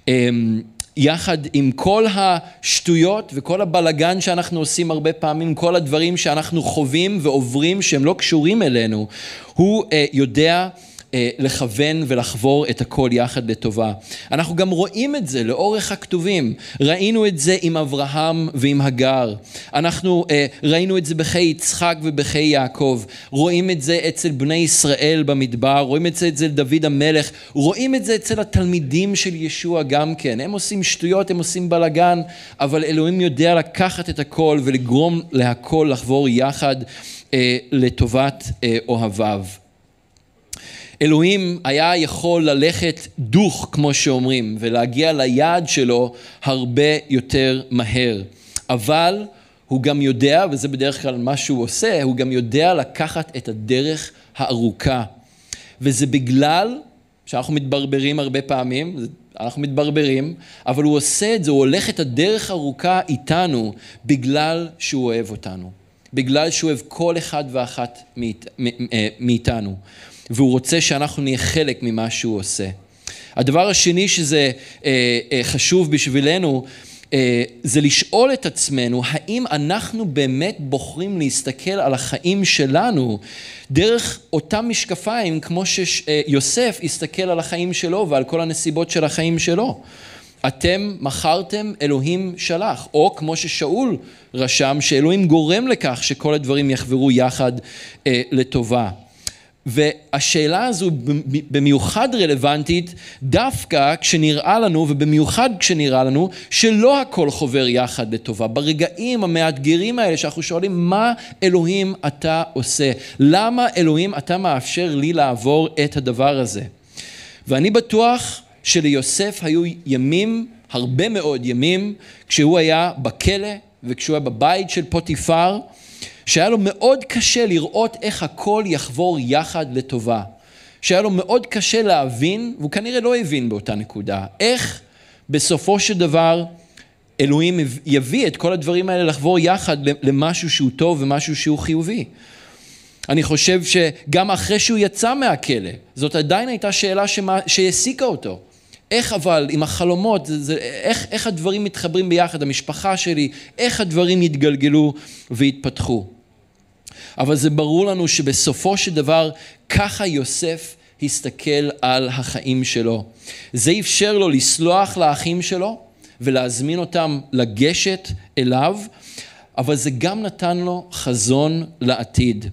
אמ, יחד עם כל השטויות וכל הבלגן שאנחנו עושים הרבה פעמים, כל הדברים שאנחנו חווים ועוברים שהם לא קשורים אלינו, הוא אה, יודע לכוון ולחבור את הכל יחד לטובה. אנחנו גם רואים את זה לאורך הכתובים. ראינו את זה עם אברהם ועם הגר. אנחנו אה, ראינו את זה בחיי יצחק ובחיי יעקב. רואים את זה אצל בני ישראל במדבר, רואים את זה אצל דוד המלך, רואים את זה אצל התלמידים של ישוע גם כן. הם עושים שטויות, הם עושים בלגן, אבל אלוהים יודע לקחת את הכל ולגרום להכל לחבור יחד אה, לטובת אוהביו. אלוהים היה יכול ללכת דוך, כמו שאומרים, ולהגיע ליעד שלו הרבה יותר מהר. אבל הוא גם יודע, וזה בדרך כלל מה שהוא עושה, הוא גם יודע לקחת את הדרך הארוכה. וזה בגלל שאנחנו מתברברים הרבה פעמים, אנחנו מתברברים, אבל הוא עושה את זה, הוא הולך את הדרך הארוכה איתנו בגלל שהוא אוהב אותנו. בגלל שהוא אוהב כל אחד ואחת אה, מאיתנו. והוא רוצה שאנחנו נהיה חלק ממה שהוא עושה. הדבר השני שזה אה, אה, חשוב בשבילנו, אה, זה לשאול את עצמנו, האם אנחנו באמת בוחרים להסתכל על החיים שלנו דרך אותם משקפיים, כמו שיוסף הסתכל על החיים שלו ועל כל הנסיבות של החיים שלו. אתם מכרתם, אלוהים שלח. או כמו ששאול רשם, שאלוהים גורם לכך שכל הדברים יחברו יחד אה, לטובה. והשאלה הזו במיוחד רלוונטית דווקא כשנראה לנו, ובמיוחד כשנראה לנו, שלא הכל חובר יחד לטובה. ברגעים המאתגרים האלה שאנחנו שואלים, מה אלוהים אתה עושה? למה אלוהים אתה מאפשר לי לעבור את הדבר הזה? ואני בטוח שליוסף היו ימים, הרבה מאוד ימים, כשהוא היה בכלא וכשהוא היה בבית של פוטיפר, שהיה לו מאוד קשה לראות איך הכל יחבור יחד לטובה. שהיה לו מאוד קשה להבין, והוא כנראה לא הבין באותה נקודה, איך בסופו של דבר אלוהים יביא את כל הדברים האלה לחבור יחד למשהו שהוא טוב ומשהו שהוא חיובי. אני חושב שגם אחרי שהוא יצא מהכלא, זאת עדיין הייתה שאלה שהעסיקה אותו. איך אבל עם החלומות, זה, זה, איך, איך הדברים מתחברים ביחד, המשפחה שלי, איך הדברים יתגלגלו ויתפתחו. אבל זה ברור לנו שבסופו של דבר ככה יוסף הסתכל על החיים שלו. זה אפשר לו לסלוח לאחים שלו ולהזמין אותם לגשת אליו, אבל זה גם נתן לו חזון לעתיד.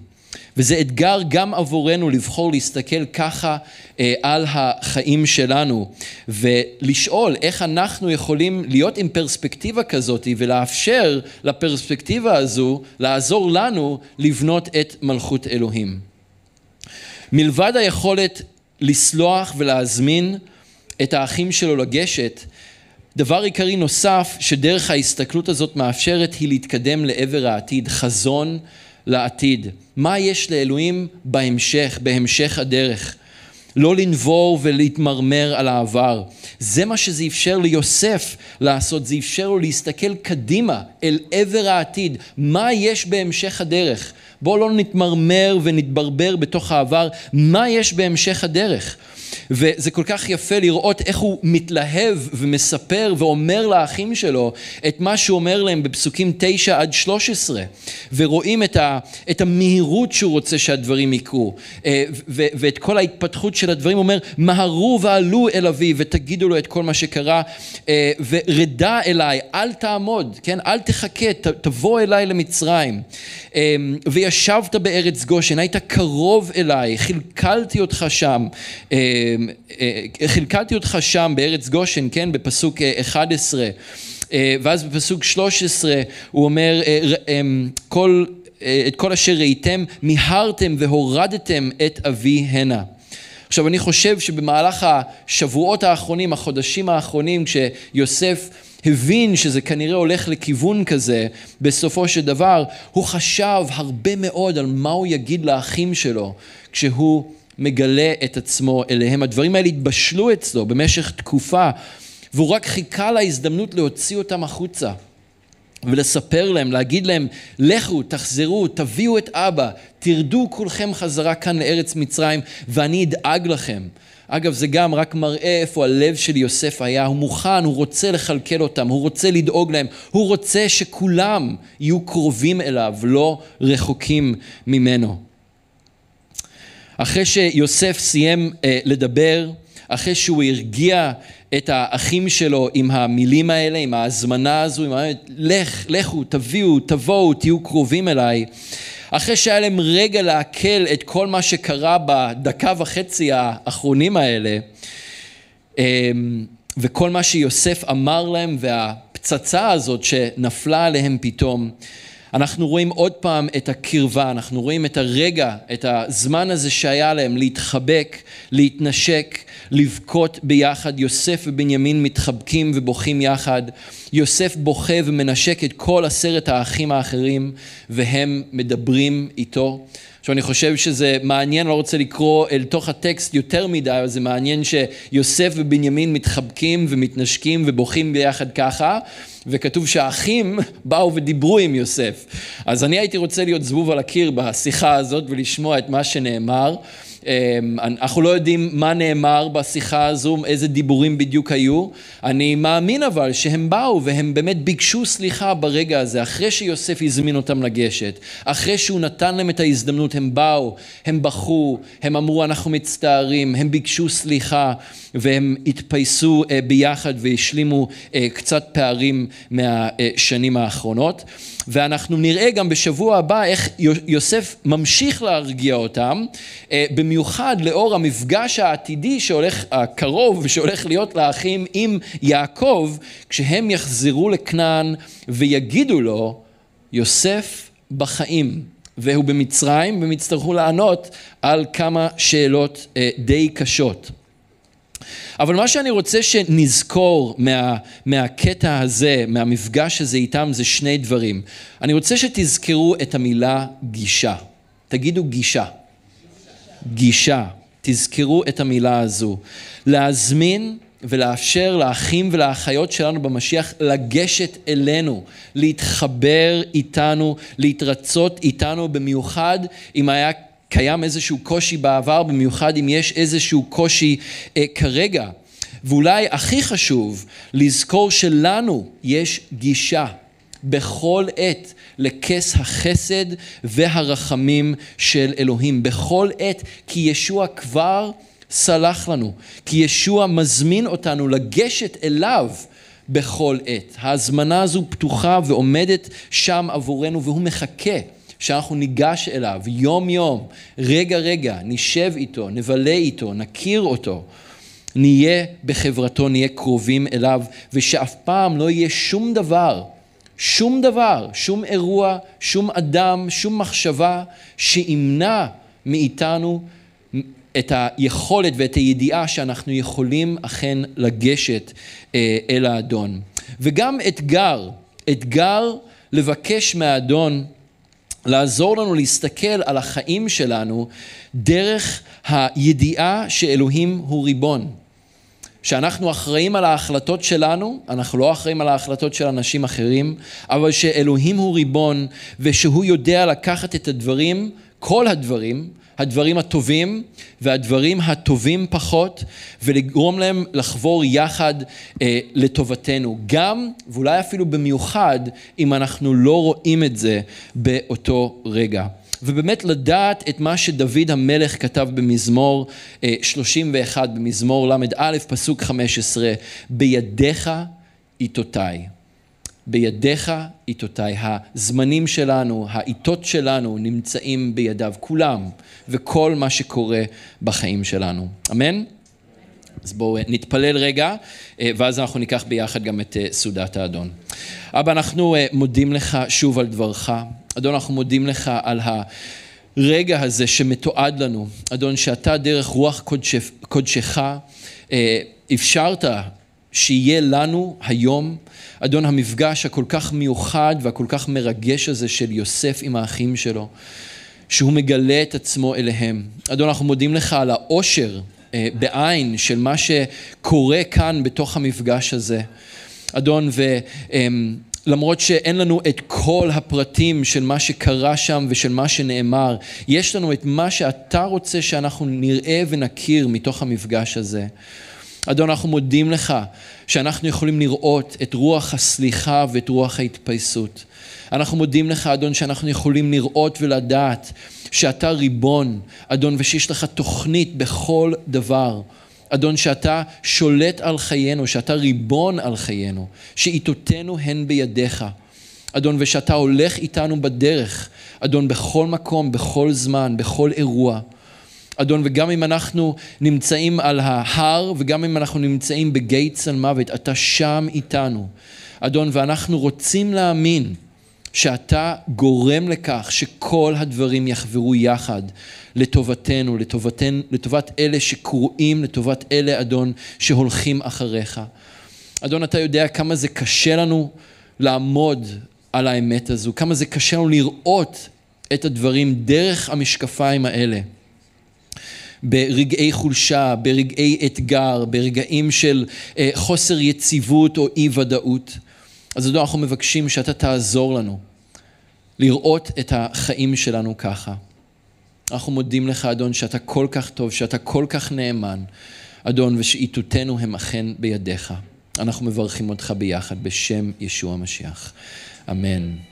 וזה אתגר גם עבורנו לבחור להסתכל ככה אה, על החיים שלנו ולשאול איך אנחנו יכולים להיות עם פרספקטיבה כזאת ולאפשר לפרספקטיבה הזו לעזור לנו לבנות את מלכות אלוהים. מלבד היכולת לסלוח ולהזמין את האחים שלו לגשת, דבר עיקרי נוסף שדרך ההסתכלות הזאת מאפשרת היא להתקדם לעבר העתיד, חזון לעתיד. מה יש לאלוהים בהמשך, בהמשך הדרך? לא לנבור ולהתמרמר על העבר. זה מה שזה אפשר ליוסף לעשות, זה אפשר לו להסתכל קדימה אל עבר העתיד, מה יש בהמשך הדרך. בואו לא נתמרמר ונתברבר בתוך העבר, מה יש בהמשך הדרך. וזה כל כך יפה לראות איך הוא מתלהב ומספר ואומר לאחים שלו את מה שהוא אומר להם בפסוקים 9 עד 13 ורואים את, ה, את המהירות שהוא רוצה שהדברים יקרו. אה, ו, ואת כל ההתפתחות של הדברים הוא אומר מהרו ועלו אל אבי ותגידו לו את כל מה שקרה אה, ורדה אליי אל תעמוד כן? אל תחכה תבוא אליי למצרים. אה, וישבת בארץ גושן היית קרוב אליי חלקלתי אותך שם חלקלתי אותך שם בארץ גושן, כן, בפסוק 11, אה, ואז בפסוק 13 הוא אומר, אה, אמ, כל, אה, את כל אשר ראיתם, מיהרתם והורדתם את אבי הנה. עכשיו אני חושב שבמהלך השבועות האחרונים, החודשים האחרונים, כשיוסף הבין שזה כנראה הולך לכיוון כזה, בסופו של דבר, הוא חשב הרבה מאוד על מה הוא יגיד לאחים שלו כשהוא מגלה את עצמו אליהם. הדברים האלה התבשלו אצלו במשך תקופה, והוא רק חיכה להזדמנות להוציא אותם החוצה. ולספר להם, להגיד להם, לכו, תחזרו, תביאו את אבא, תרדו כולכם חזרה כאן לארץ מצרים, ואני אדאג לכם. אגב, זה גם רק מראה איפה הלב של יוסף היה, הוא מוכן, הוא רוצה לכלכל אותם, הוא רוצה לדאוג להם, הוא רוצה שכולם יהיו קרובים אליו, לא רחוקים ממנו. אחרי שיוסף סיים אה, לדבר, אחרי שהוא הרגיע את האחים שלו עם המילים האלה, עם ההזמנה הזו, עם ה... לך, לכו, תביאו, תבואו, תהיו קרובים אליי. אחרי שהיה להם רגע לעכל את כל מה שקרה בדקה וחצי האחרונים האלה, אה, וכל מה שיוסף אמר להם והפצצה הזאת שנפלה עליהם פתאום, אנחנו רואים עוד פעם את הקרבה, אנחנו רואים את הרגע, את הזמן הזה שהיה להם להתחבק, להתנשק, לבכות ביחד. יוסף ובנימין מתחבקים ובוכים יחד. יוסף בוכה ומנשק את כל עשרת האחים האחרים והם מדברים איתו. עכשיו אני חושב שזה מעניין, לא רוצה לקרוא אל תוך הטקסט יותר מדי, אבל זה מעניין שיוסף ובנימין מתחבקים ומתנשקים ובוכים ביחד ככה, וכתוב שהאחים באו ודיברו עם יוסף. אז אני הייתי רוצה להיות זבוב על הקיר בשיחה הזאת ולשמוע את מה שנאמר. אמ, אנחנו לא יודעים מה נאמר בשיחה הזו, איזה דיבורים בדיוק היו. אני מאמין אבל שהם באו והם באמת ביקשו סליחה ברגע הזה, אחרי שיוסף הזמין אותם לגשת, אחרי שהוא נתן להם את ההזדמנות, הם באו, הם בכו, הם אמרו אנחנו מצטערים, הם ביקשו סליחה והם התפייסו אה, ביחד והשלימו אה, קצת פערים מהשנים האחרונות. ואנחנו נראה גם בשבוע הבא איך יוסף ממשיך להרגיע אותם, אה, במיוחד לאור המפגש העתידי שהולך, הקרוב ושהולך להיות לאחים עם יעקב, כשהם יחזרו לכנען ויגידו לו, יוסף בחיים. והוא במצרים, והם יצטרכו לענות על כמה שאלות די קשות. אבל מה שאני רוצה שנזכור מה, מהקטע הזה, מהמפגש הזה איתם, זה שני דברים. אני רוצה שתזכרו את המילה גישה. תגידו גישה. גישה. תזכרו את המילה הזו. להזמין ולאפשר לאחים ולאחיות שלנו במשיח לגשת אלינו, להתחבר איתנו, להתרצות איתנו, במיוחד אם היה קיים איזשהו קושי בעבר, במיוחד אם יש איזשהו קושי אה, כרגע. ואולי הכי חשוב, לזכור שלנו יש גישה בכל עת לכס החסד והרחמים של אלוהים. בכל עת, כי ישוע כבר סלח לנו, כי ישוע מזמין אותנו לגשת אליו בכל עת. ההזמנה הזו פתוחה ועומדת שם עבורנו והוא מחכה שאנחנו ניגש אליו יום יום, רגע רגע, נשב איתו, נבלה איתו, נכיר אותו, נהיה בחברתו, נהיה קרובים אליו, ושאף פעם לא יהיה שום דבר, שום דבר, שום אירוע, שום אדם, שום מחשבה שימנע מאיתנו את היכולת ואת הידיעה שאנחנו יכולים אכן לגשת אה, אל האדון. וגם אתגר, אתגר לבקש מהאדון לעזור לנו להסתכל על החיים שלנו דרך הידיעה שאלוהים הוא ריבון. שאנחנו אחראים על ההחלטות שלנו, אנחנו לא אחראים על ההחלטות של אנשים אחרים, אבל שאלוהים הוא ריבון ושהוא יודע לקחת את הדברים, כל הדברים, הדברים הטובים והדברים הטובים פחות, ולגרום להם לחבור יחד אה, לטובתנו, גם ואולי אפילו במיוחד אם אנחנו לא רואים את זה באותו רגע. ובאמת לדעת את מה שדוד המלך כתב במזמור 31, אה, במזמור ל"א, פסוק 15, בידיך עיתותיי. בידיך עיתותיי. הזמנים שלנו, העיתות שלנו נמצאים בידיו, כולם, וכל מה שקורה בחיים שלנו. אמן? אז בואו נתפלל רגע, אה, ואז אנחנו ניקח ביחד גם את אה, סעודת האדון. אבא, אנחנו מודים לך שוב על דברך. אדון, אנחנו מודים לך על הרגע הזה שמתועד לנו. אדון, שאתה דרך רוח קודש, קודשך אה, אפשרת שיהיה לנו היום, אדון, המפגש הכל כך מיוחד והכל כך מרגש הזה של יוסף עם האחים שלו, שהוא מגלה את עצמו אליהם. אדון, אנחנו מודים לך על העושר אה, בעין של מה שקורה כאן בתוך המפגש הזה. אדון, ו... אה, למרות שאין לנו את כל הפרטים של מה שקרה שם ושל מה שנאמר, יש לנו את מה שאתה רוצה שאנחנו נראה ונכיר מתוך המפגש הזה. אדון, אנחנו מודים לך שאנחנו יכולים לראות את רוח הסליחה ואת רוח ההתפייסות. אנחנו מודים לך, אדון, שאנחנו יכולים לראות ולדעת שאתה ריבון, אדון, ושיש לך תוכנית בכל דבר. אדון, שאתה שולט על חיינו, שאתה ריבון על חיינו, שעיתותינו הן בידיך. אדון, ושאתה הולך איתנו בדרך, אדון, בכל מקום, בכל זמן, בכל אירוע. אדון, וגם אם אנחנו נמצאים על ההר, וגם אם אנחנו נמצאים בגיא צל מוות, אתה שם איתנו. אדון, ואנחנו רוצים להאמין שאתה גורם לכך שכל הדברים יחברו יחד לטובתנו, לטובתן, לטובת אלה שקרואים, לטובת אלה, אדון, שהולכים אחריך. אדון, אתה יודע כמה זה קשה לנו לעמוד על האמת הזו, כמה זה קשה לנו לראות את הדברים דרך המשקפיים האלה. ברגעי חולשה, ברגעי אתגר, ברגעים של אה, חוסר יציבות או אי ודאות. אז אדון, אנחנו מבקשים שאתה תעזור לנו לראות את החיים שלנו ככה. אנחנו מודים לך, אדון, שאתה כל כך טוב, שאתה כל כך נאמן, אדון, ושאיתותינו הם אכן בידיך. אנחנו מברכים אותך ביחד בשם ישוע המשיח. אמן.